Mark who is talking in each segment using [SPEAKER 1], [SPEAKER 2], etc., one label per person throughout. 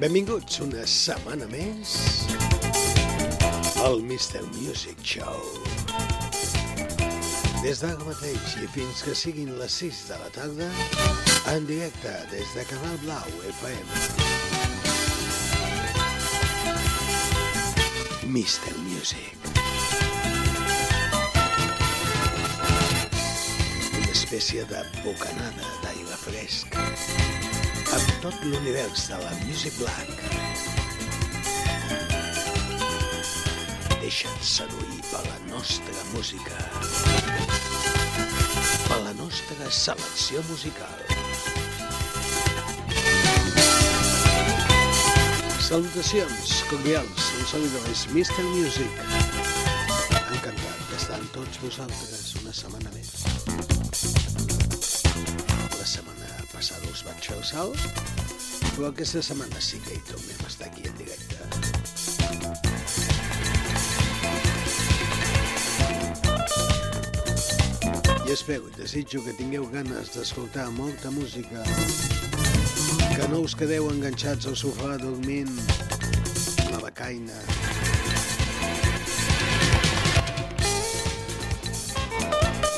[SPEAKER 1] Benvinguts una setmana més al Mr. Music Show. Des d'ara mateix i fins que siguin les 6 de la tarda, en directe des de Canal Blau FM. Mr. Music. una espècie de bocanada d'aire fresc amb tot l'univers de la Music Black. Deixa't seduir per la nostra música, per la nostra selecció musical. Salutacions cordials, un saludó és Mr. Music. Encantat d'estar amb tots vosaltres una setmana més. La setmana passada us vaig fer el salt, però aquesta setmana sí que hi tornem a estar aquí en directe. I espero i desitjo que tingueu ganes d'escoltar molta música, que no us quedeu enganxats al sofà dormint a la becaina,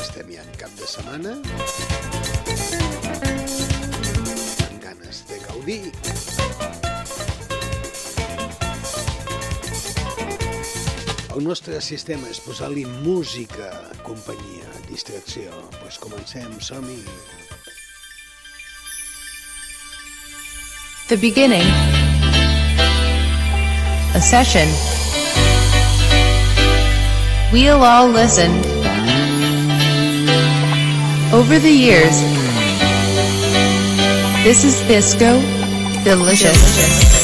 [SPEAKER 1] estem ja en cap de setmana gaudir el nostre sistema és posar-li música, companyia, distracció. Doncs pues comencem, som-hi.
[SPEAKER 2] The beginning. A session. We'll all listen. Over the years. This is Bisco. Delicious.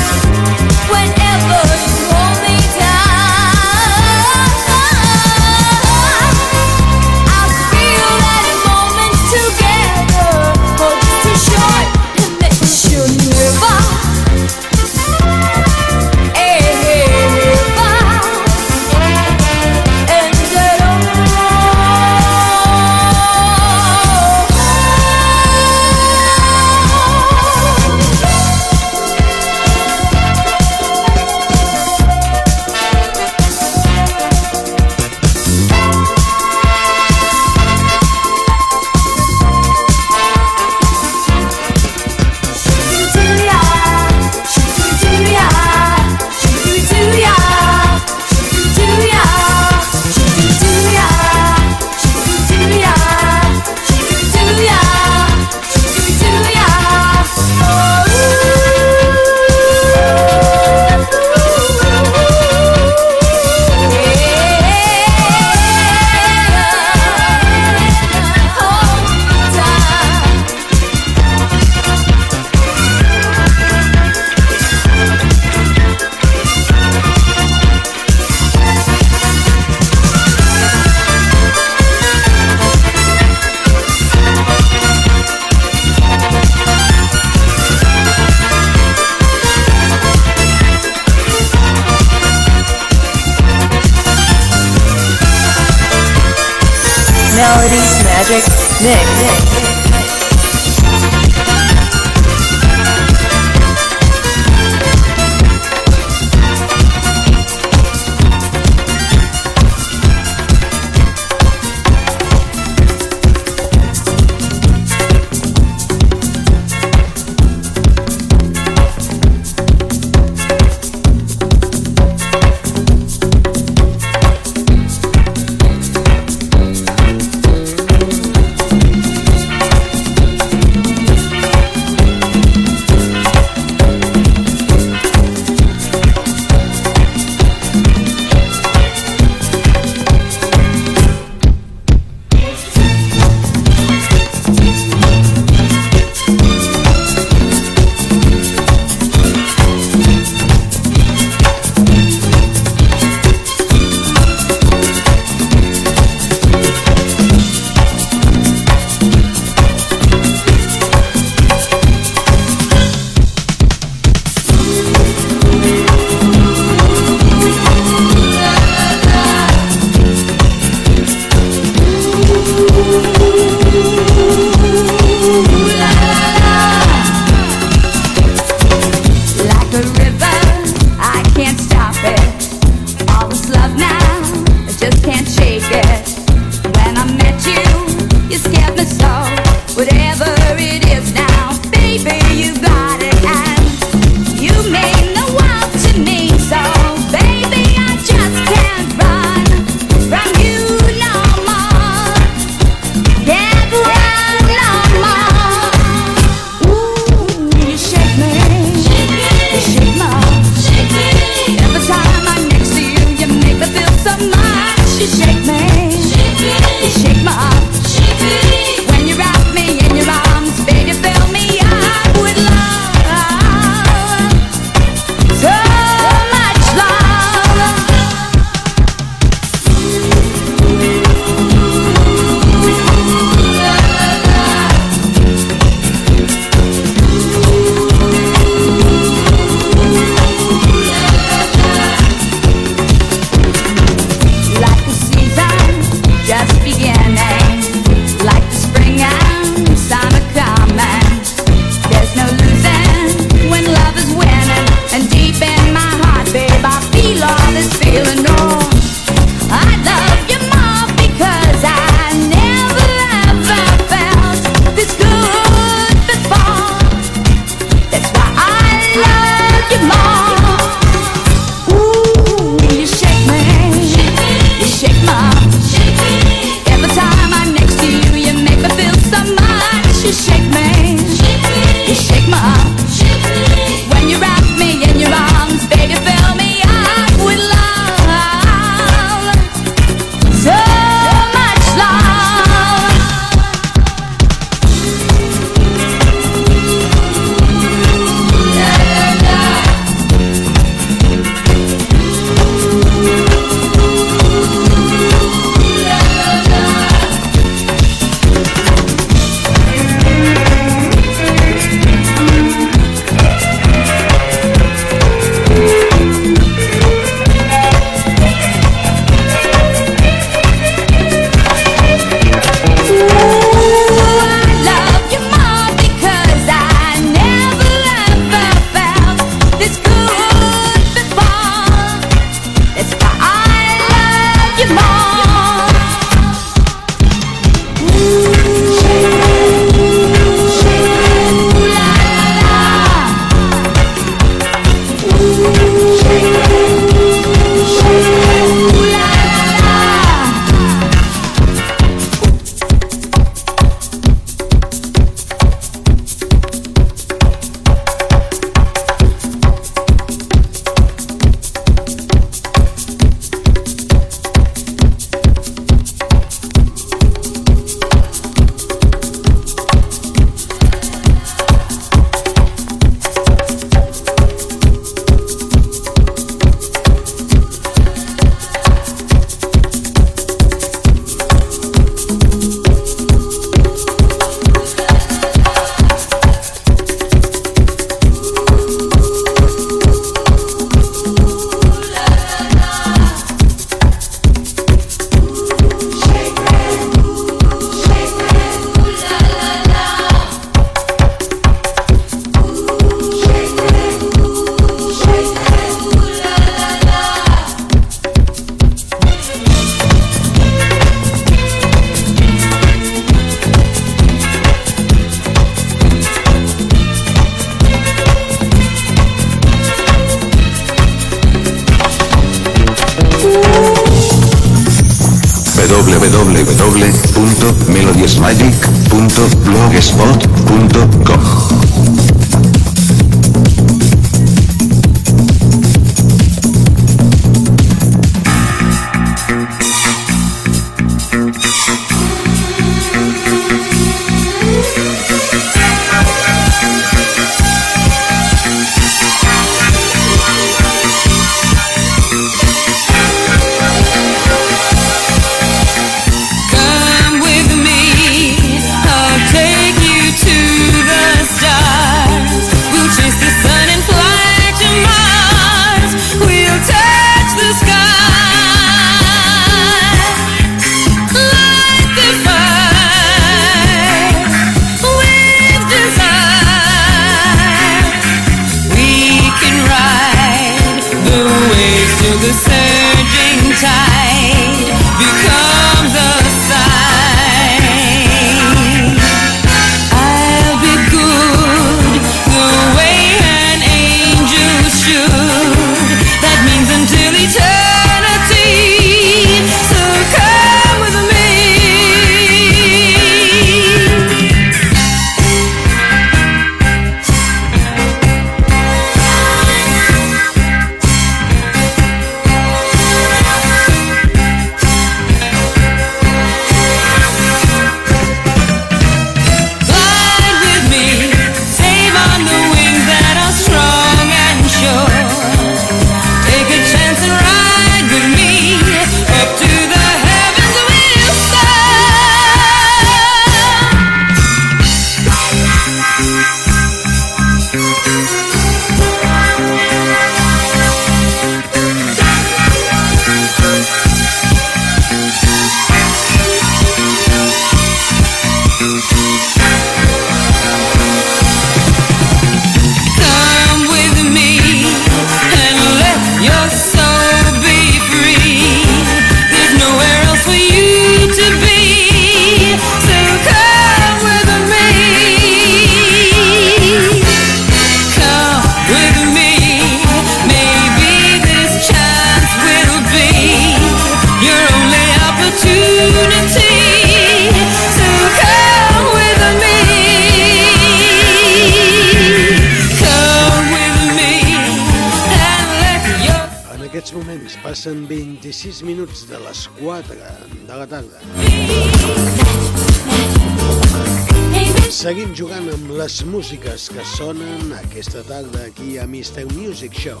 [SPEAKER 1] que sonen aquesta tarda aquí a Mr. Music Show.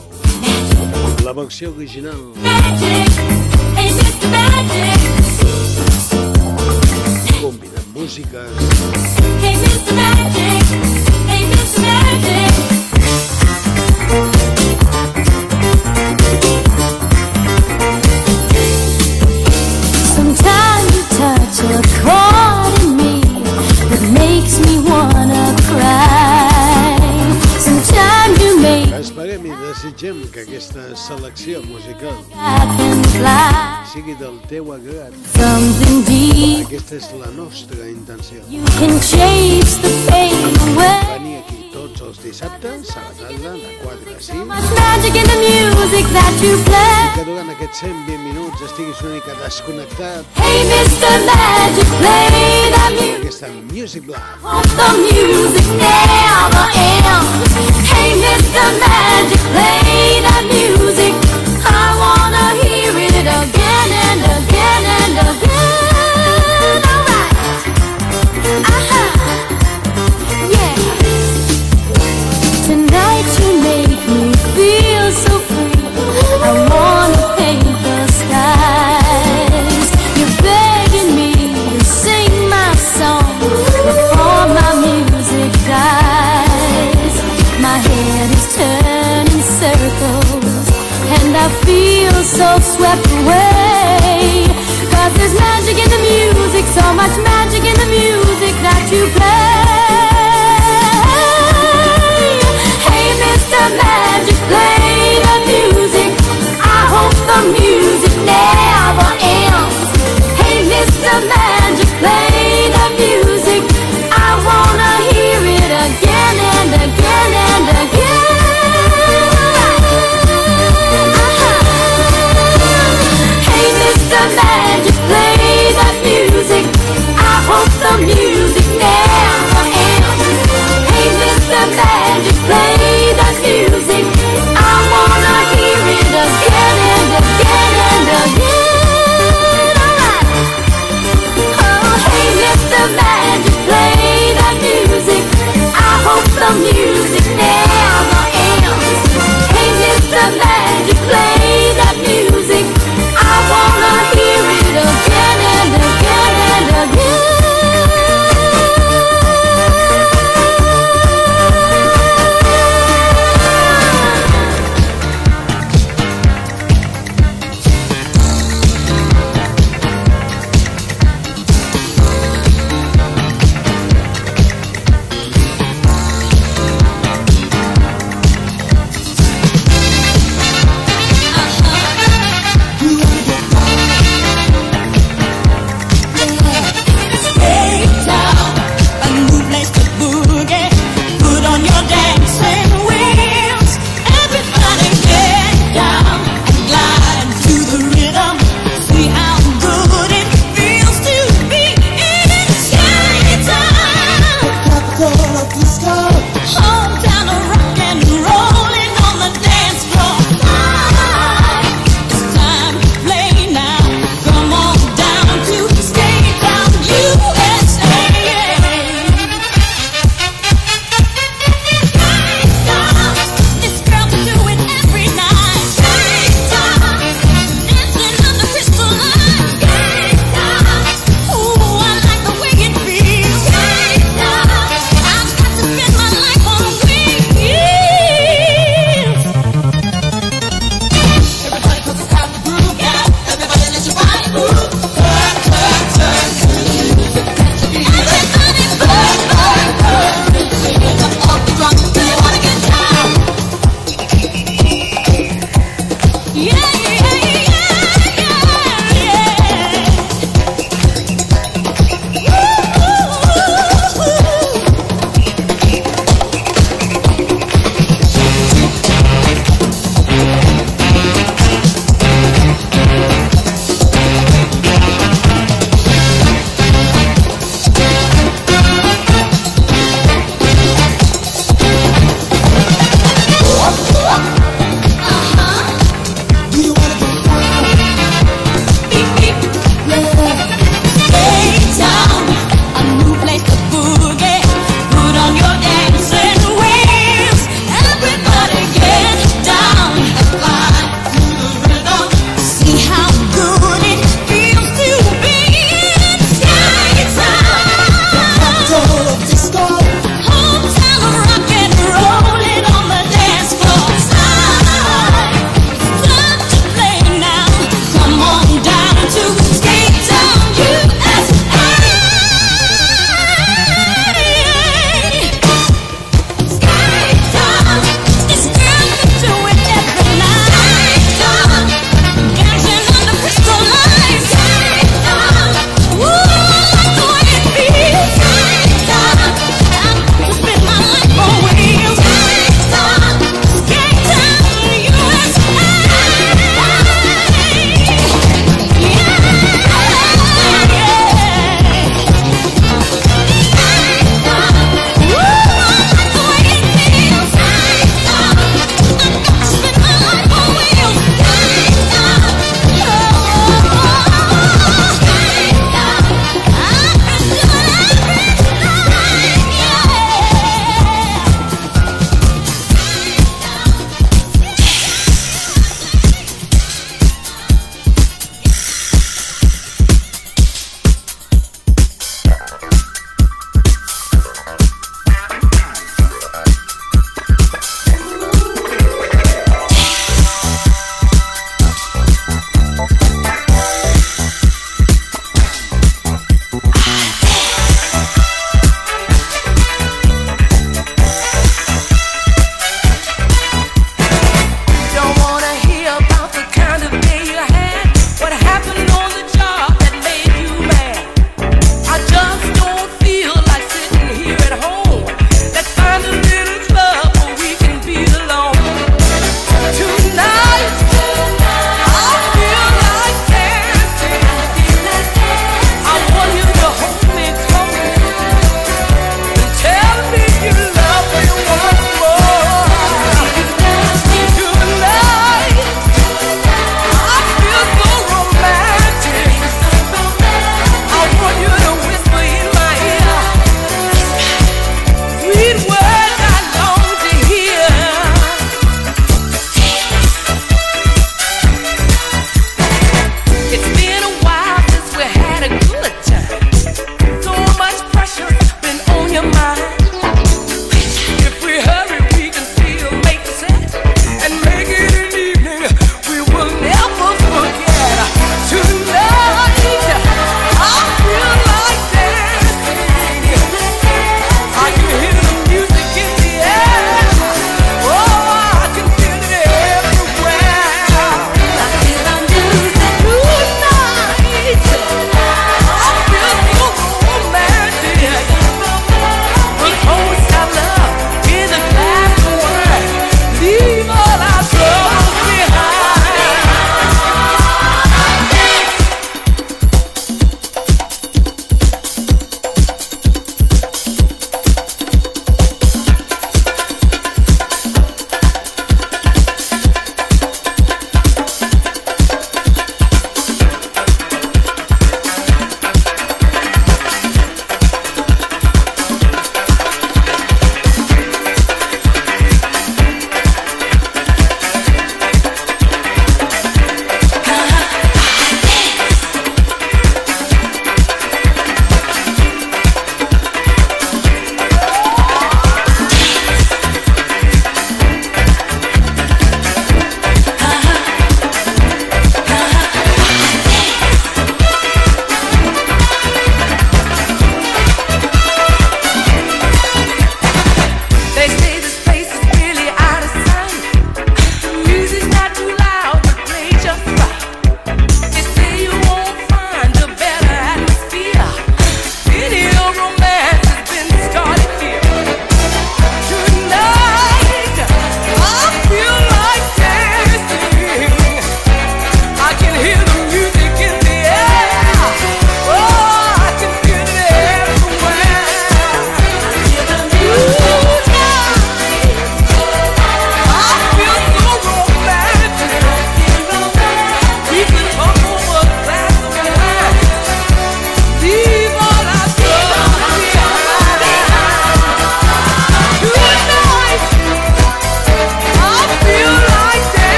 [SPEAKER 1] La versió original És la nostra intenció. Venir aquí tots els dissabtes a la tarda de 4 a 5
[SPEAKER 3] i
[SPEAKER 1] que durant aquests 120 minuts estiguis una mica desconnectat
[SPEAKER 3] hey, Mr. Magic, play the music.
[SPEAKER 1] aquesta Music
[SPEAKER 3] Live. Hey, Mr. Magic, play the music.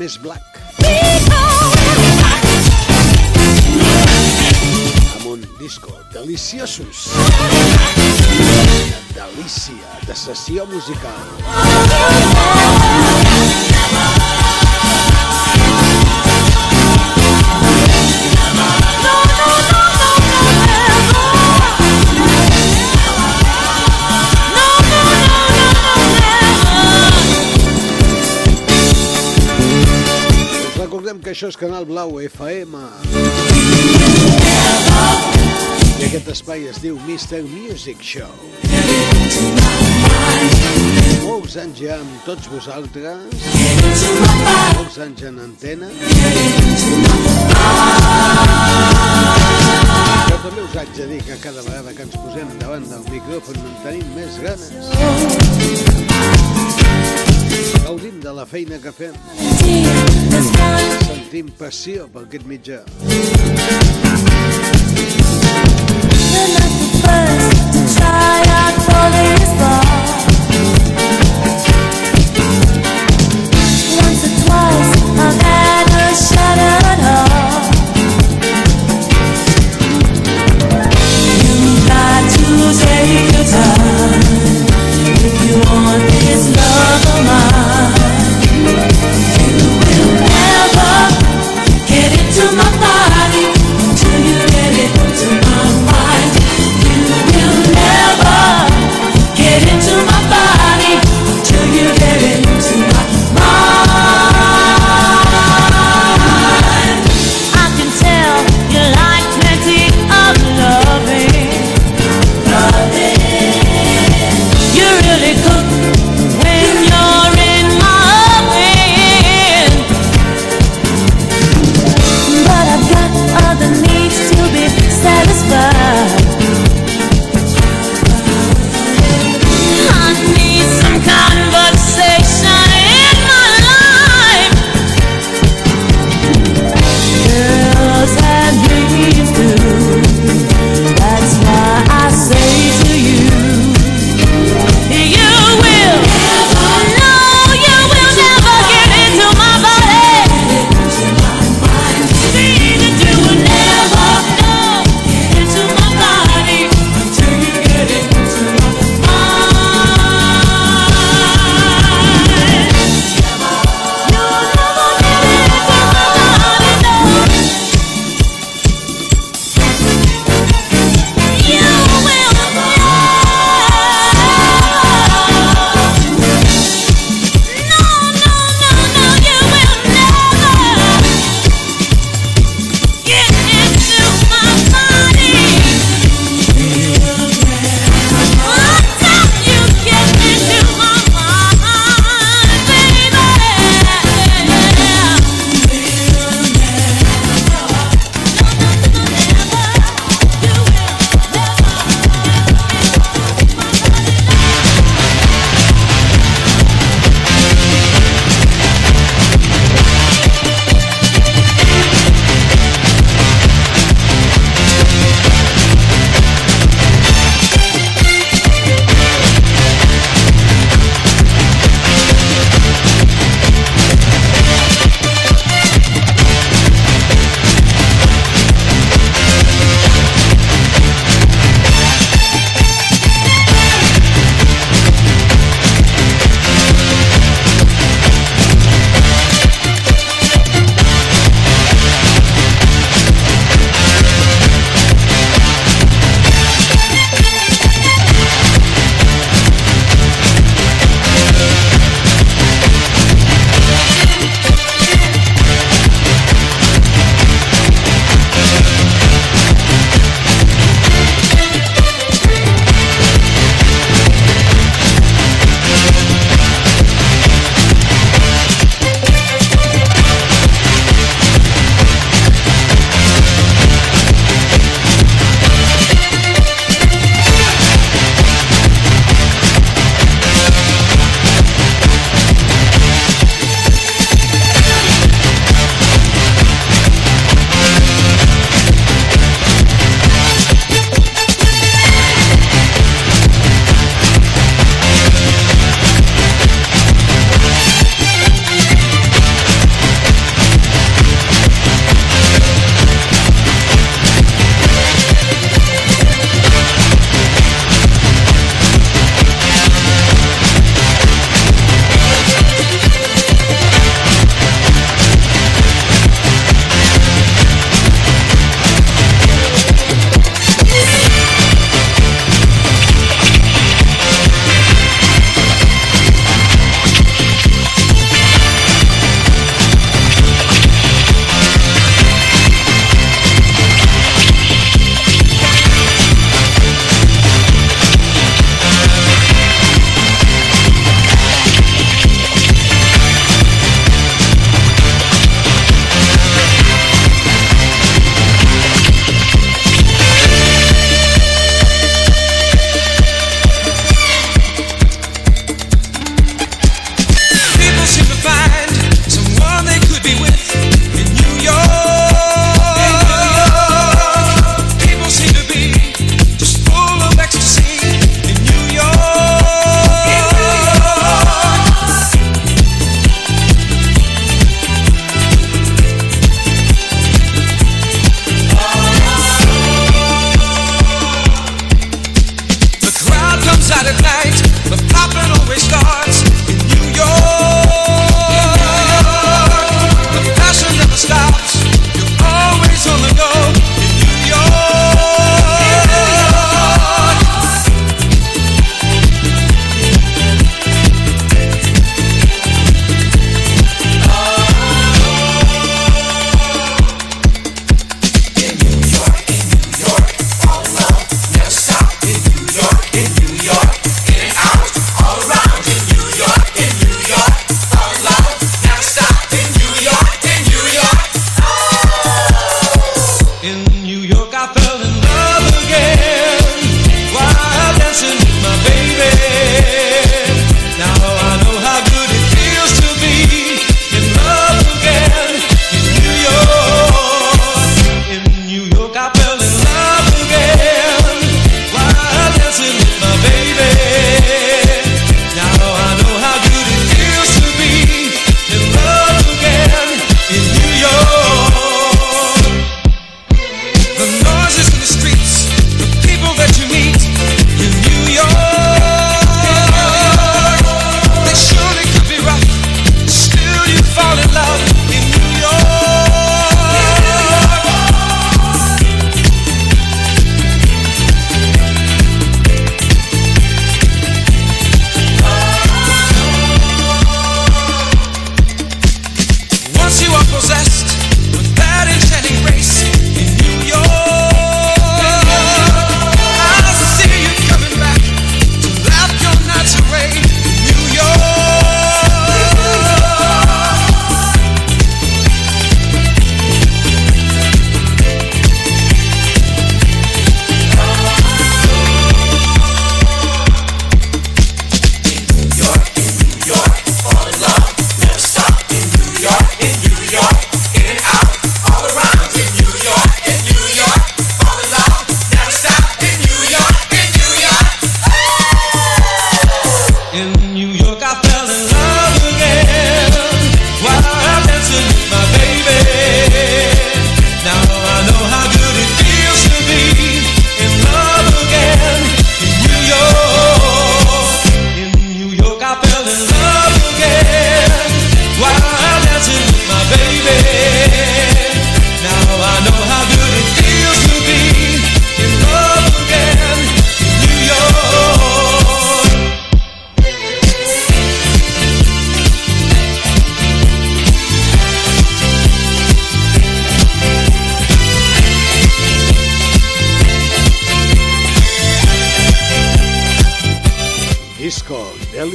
[SPEAKER 1] més black.
[SPEAKER 4] Amb
[SPEAKER 1] un disco deliciosos. Una delícia de sessió musical. Això és Canal Blau FM. I aquest espai es diu Mr. Music Show. Molts anys ja amb tots vosaltres. Molts anys en antena. Però també us haig de dir que cada vegada que ens posem davant del micròfon en tenim més ganes. Gaudim de la feina que fem. Sentim passió per aquest mitjà.
[SPEAKER 3] Take your time if you want this love of mine.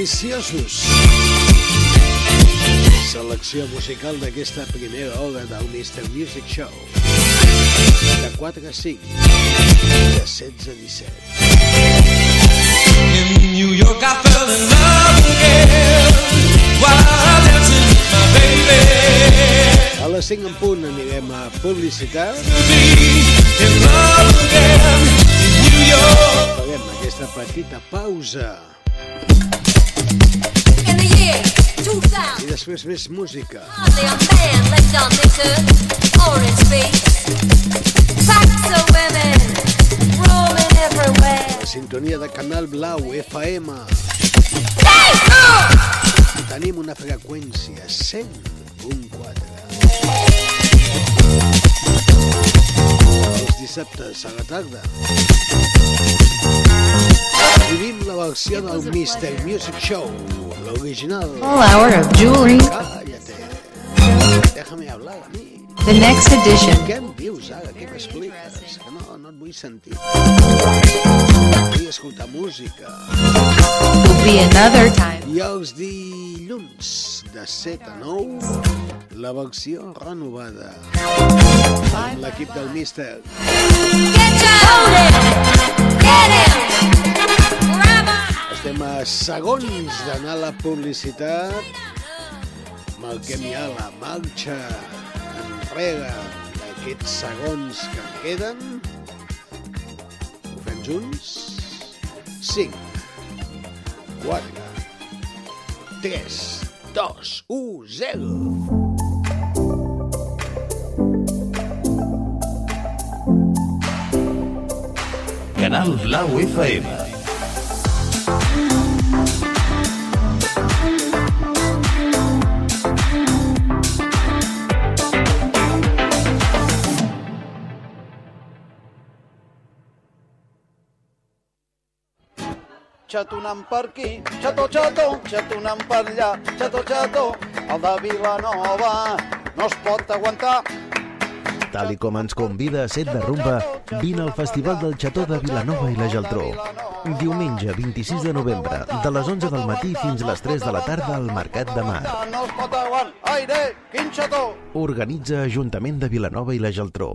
[SPEAKER 1] Deliciosos. Selecció musical d'aquesta primera hora del Mr. Music Show. De 4 a 5. De 16 a 17.
[SPEAKER 4] In New York, I fell in love again while dancing with my baby.
[SPEAKER 1] A les 5 en punt anirem a publicitat. Farem aquesta petita pausa. I després més música. La sintonia de Canal Blau FM. Tenim una freqüència 100.4. Els dissabtes a la tarda. Vivim la versió del Mr. Music Show, l'original.
[SPEAKER 2] Full hour of jewelry.
[SPEAKER 1] Cállate. Déjame hablar a mi.
[SPEAKER 2] The next edition.
[SPEAKER 1] Què em dius ara? Què m'expliques? Que no, no et vull sentir. Vull escoltar música.
[SPEAKER 2] Will be another time.
[SPEAKER 1] I els dilluns de 7 a 9, la versió renovada. Amb l'equip del Míster.
[SPEAKER 5] Get ya! Hold him! Get him!
[SPEAKER 1] Estem a segons d'anar a la publicitat. Marquem ja la marxa enrere d'aquests segons que en queden. Ho fem junts. 5, 4, 3, 2, 1, 0.
[SPEAKER 6] Canal Blau FM.
[SPEAKER 7] Xatonant per aquí, xató, xató, xatonant per allà, xató, xató, el de Vilanova no es pot aguantar.
[SPEAKER 8] Tal i com ens convida a Set de Rumba, vine al Festival del Xató de Vilanova i la Geltrú. Diumenge 26 de novembre, de les 11 del matí fins a les 3 de la tarda al Mercat de Mar. Organitza Ajuntament de Vilanova i la Geltrú.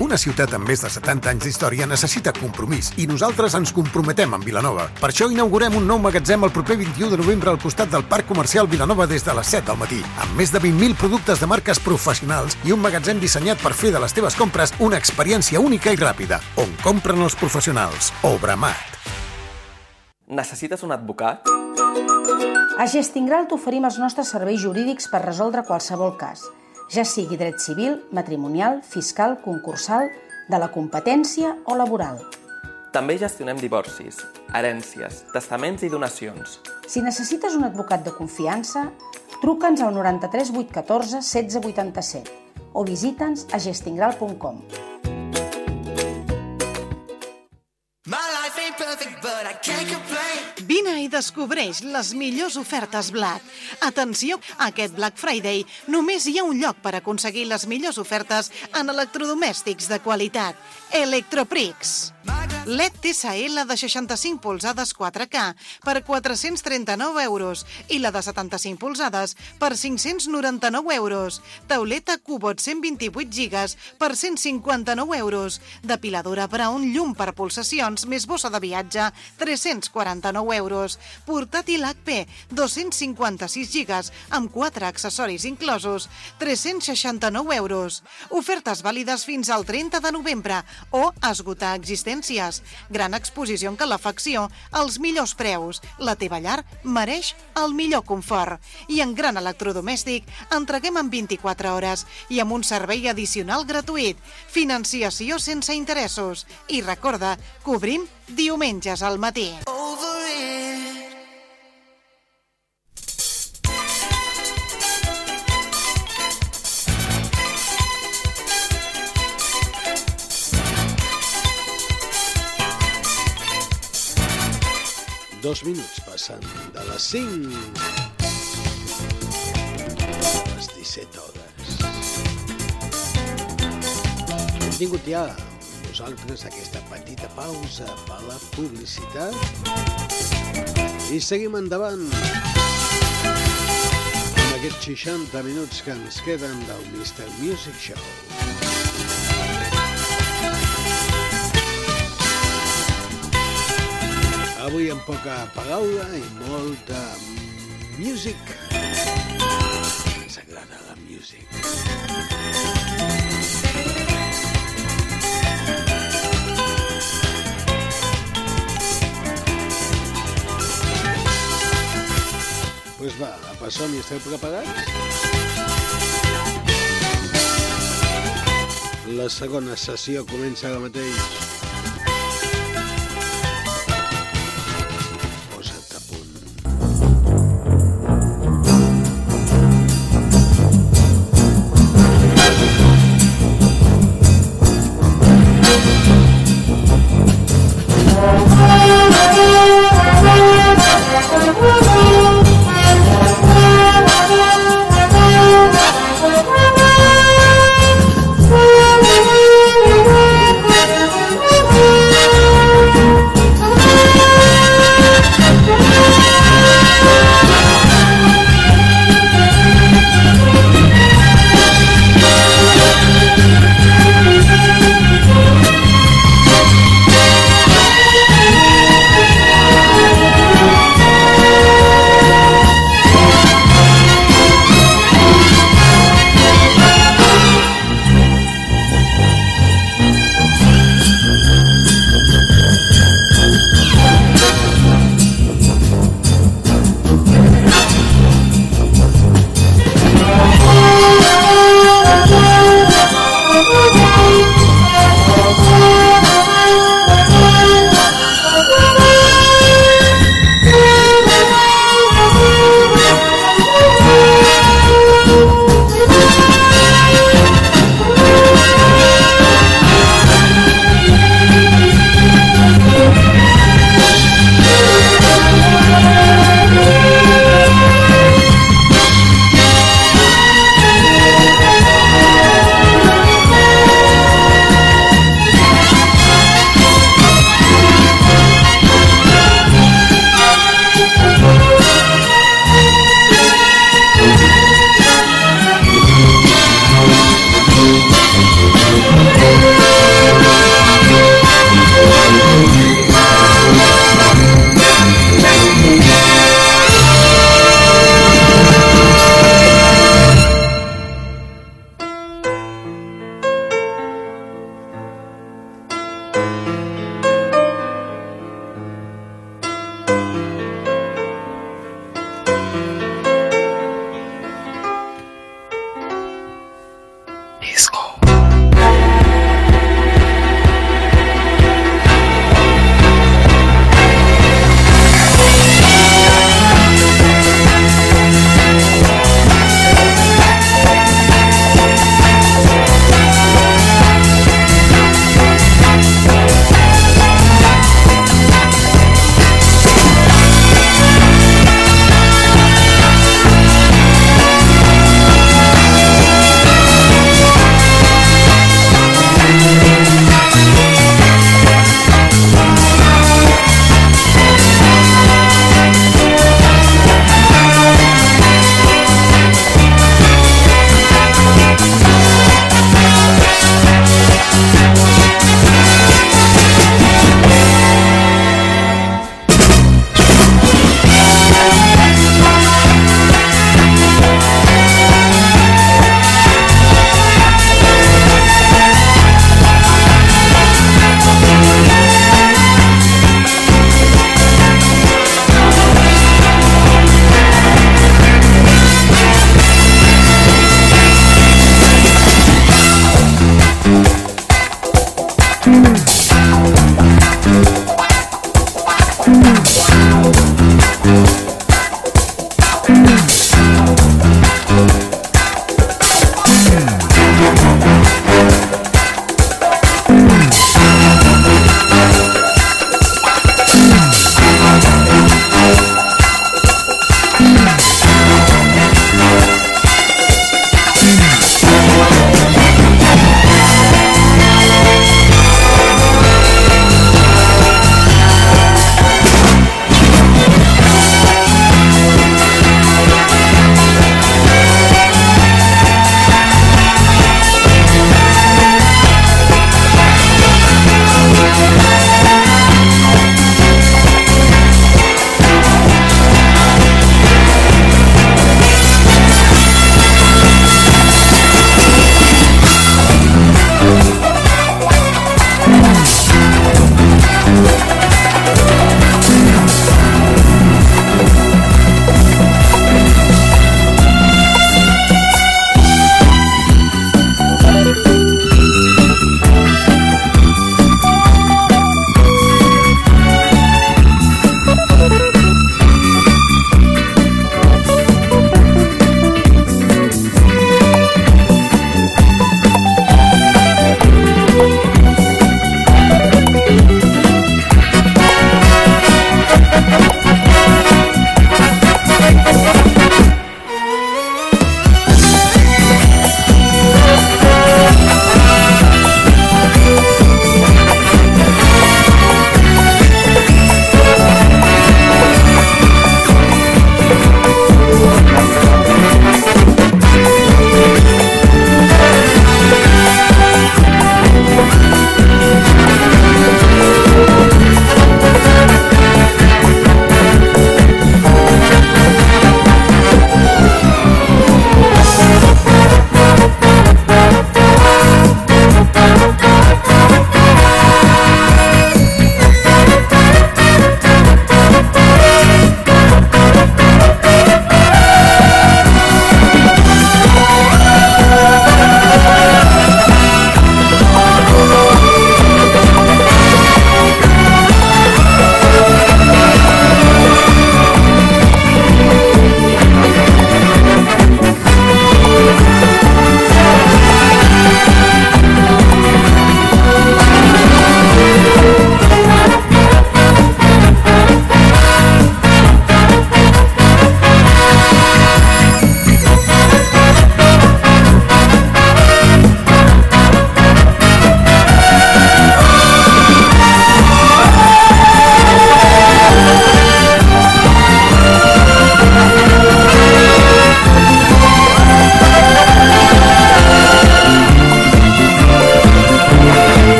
[SPEAKER 9] Una ciutat amb més de 70 anys d'història necessita compromís i nosaltres ens comprometem amb Vilanova. Per això inaugurem un nou magatzem el proper 21 de novembre al costat del Parc Comercial Vilanova des de les 7 del matí, amb més de 20.000 productes de marques professionals i un magatzem dissenyat per fer de les teves compres una experiència única i ràpida, on compren els professionals. Obramat.
[SPEAKER 10] Necessites un advocat?
[SPEAKER 11] A Gestingral t'oferim els nostres serveis jurídics per resoldre qualsevol cas, ja sigui dret civil, matrimonial, fiscal, concursal, de la competència o laboral.
[SPEAKER 10] També gestionem divorcis, herències, testaments i donacions.
[SPEAKER 11] Si necessites un advocat de confiança, truca'ns al 93 814 1687 o visita'ns a gestingral.com.
[SPEAKER 12] descobreix les millors ofertes Black. Atenció, aquest Black Friday només hi ha un lloc per aconseguir les millors ofertes en electrodomèstics de qualitat. Electroprix. LED TSL de 65 polzades 4K per 439 euros i la de 75 polzades per 599 euros. Tauleta Cubot 128 gigas per 159 euros. Depiladora Brown llum per pulsacions més bossa de viatge 349 euros. Portàtil HP 256 gigas amb 4 accessoris inclosos 369 euros. Ofertes vàlides fins al 30 de novembre o esgotar existències. Gran exposició en calefacció, els millors preus. La teva llar mereix el millor confort. I en gran electrodomèstic entreguem en 24 hores i amb un servei addicional gratuït. Financiació sense interessos. I recorda, cobrim diumenges al matí.
[SPEAKER 1] Dos minuts passant de les 5 a les 17 hores. Hem tingut ja nosaltres aquesta petita pausa per la publicitat i seguim endavant amb aquests 60 minuts que ens queden del Mr. Music Show. Avui amb poca paraula i molta music. Ens agrada la music. Pues va, apa som i esteu preparats? La segona sessió comença ara mateix.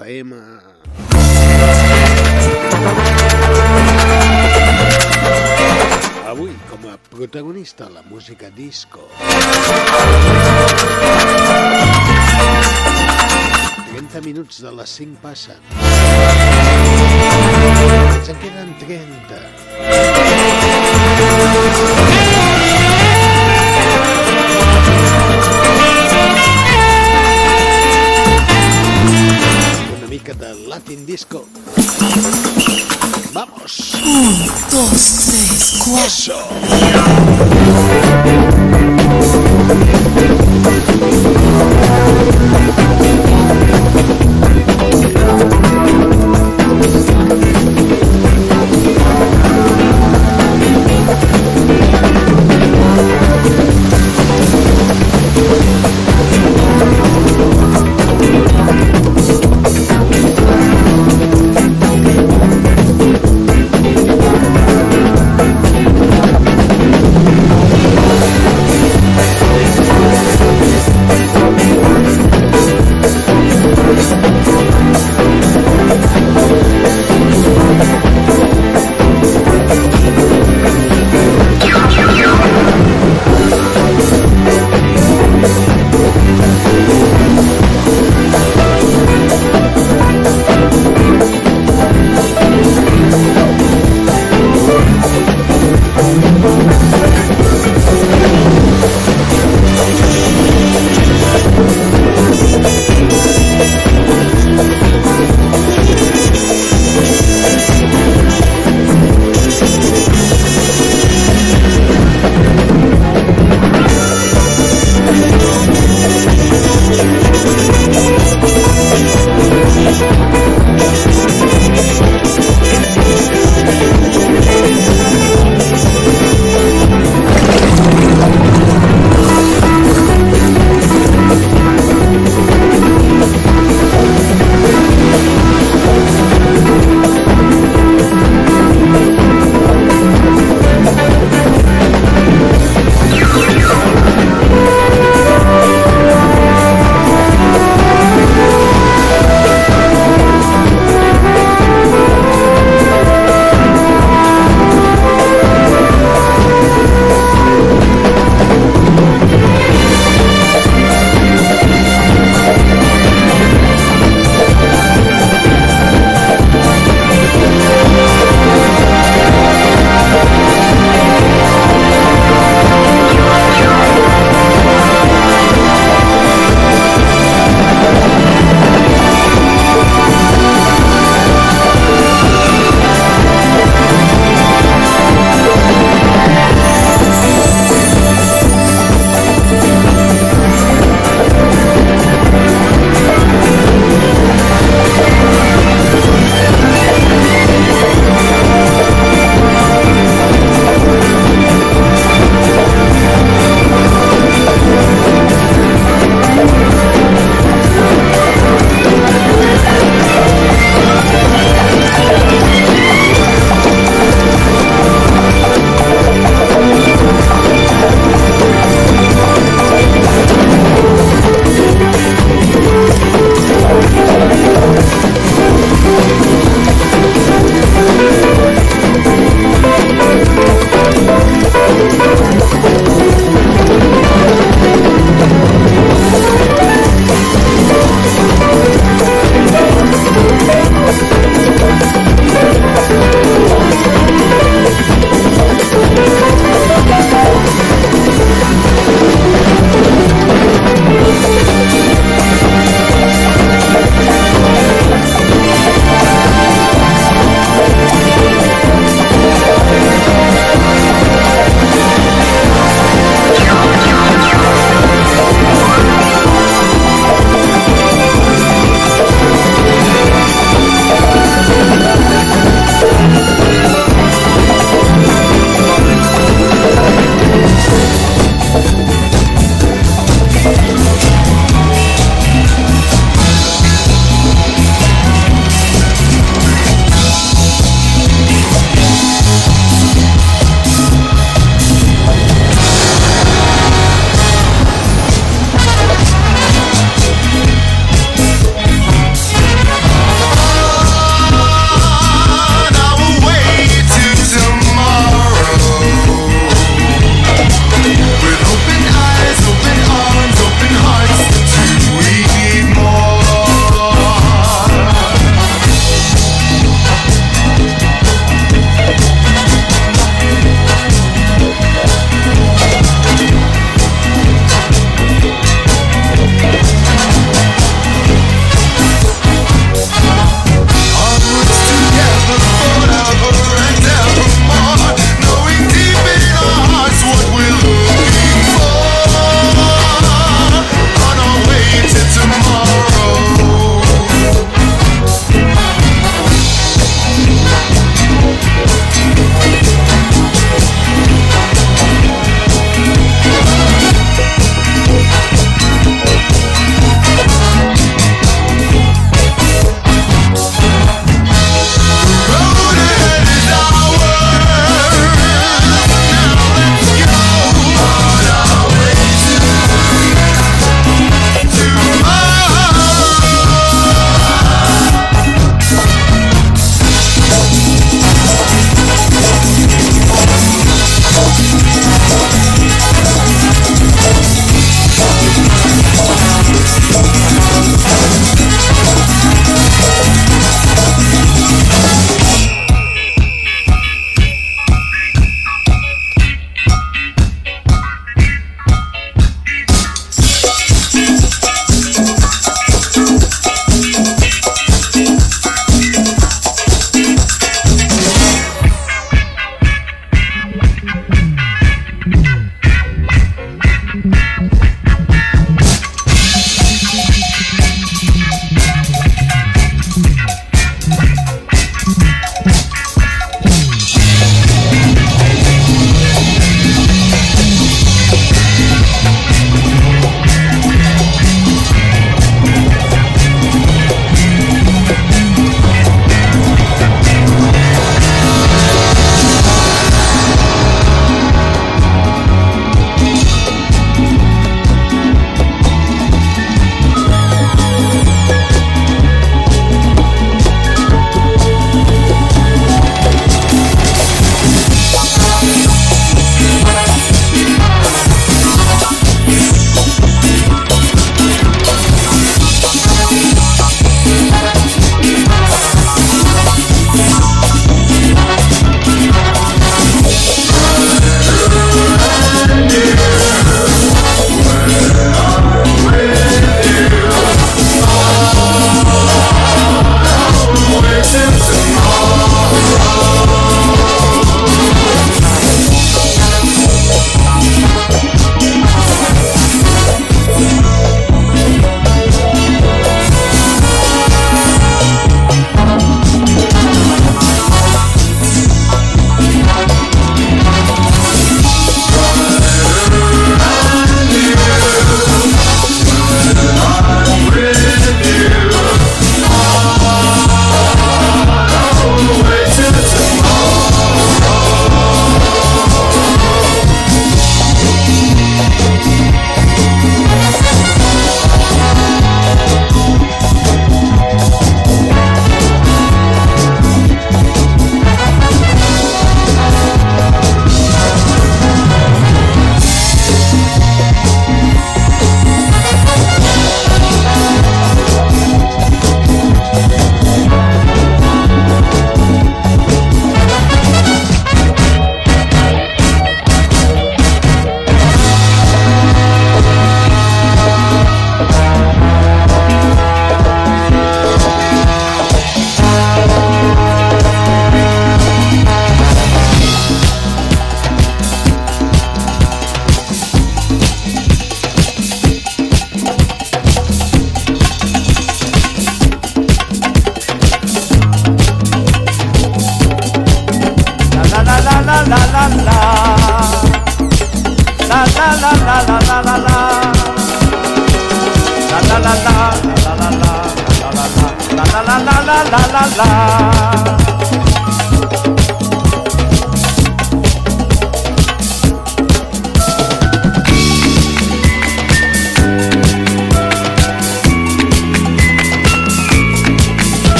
[SPEAKER 1] FM. Avui, com a protagonista, la música disco. 30 minuts de les 5 passen. Ens en queden 30.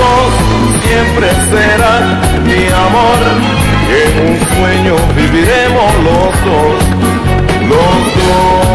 [SPEAKER 3] Dos siempre será mi amor. En un sueño viviremos los dos los dos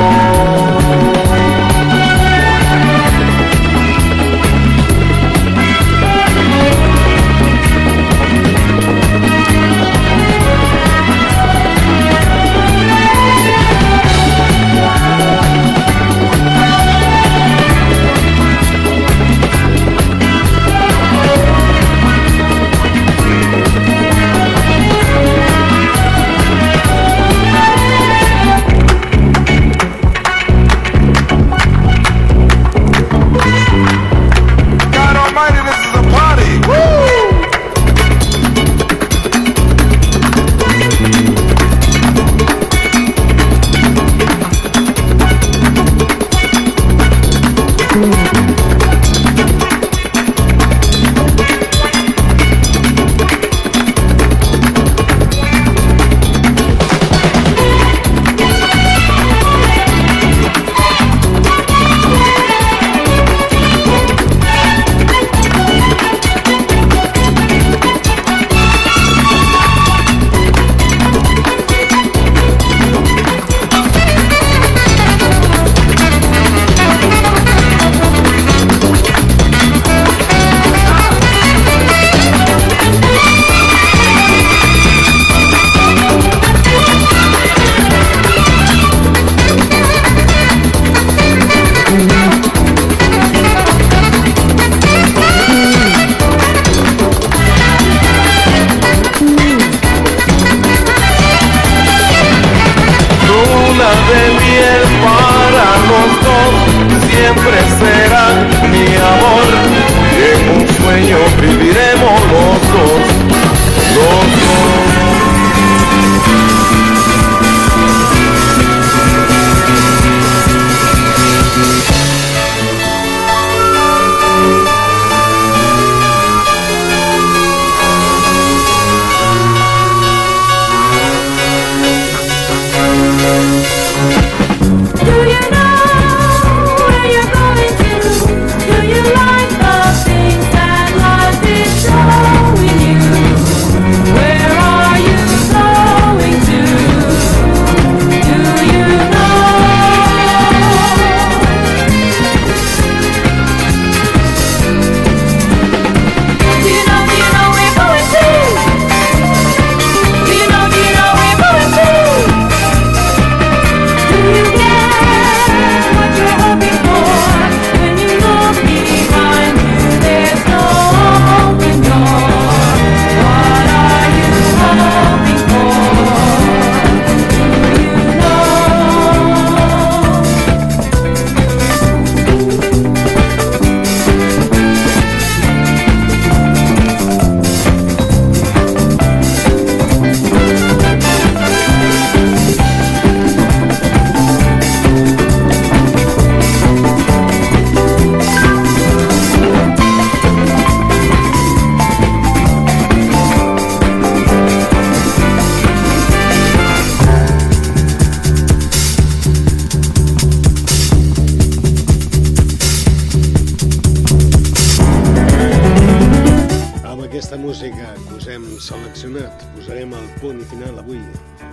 [SPEAKER 1] seleccionat, posarem el punt i final avui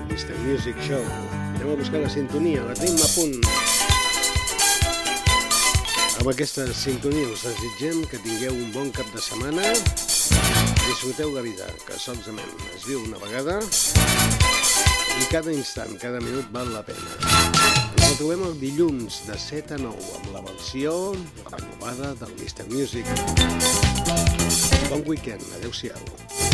[SPEAKER 1] Mr. Music Show. Anem a buscar la sintonia, la tenim a punt. Amb aquesta sintonia us desitgem que tingueu un bon cap de setmana. Disfruteu la vida, que solament es viu una vegada i cada instant, cada minut val la pena. Ens retrobem el dilluns de 7 a 9 amb la versió renovada del Mr. Music. Bon weekend. Adéu-siau.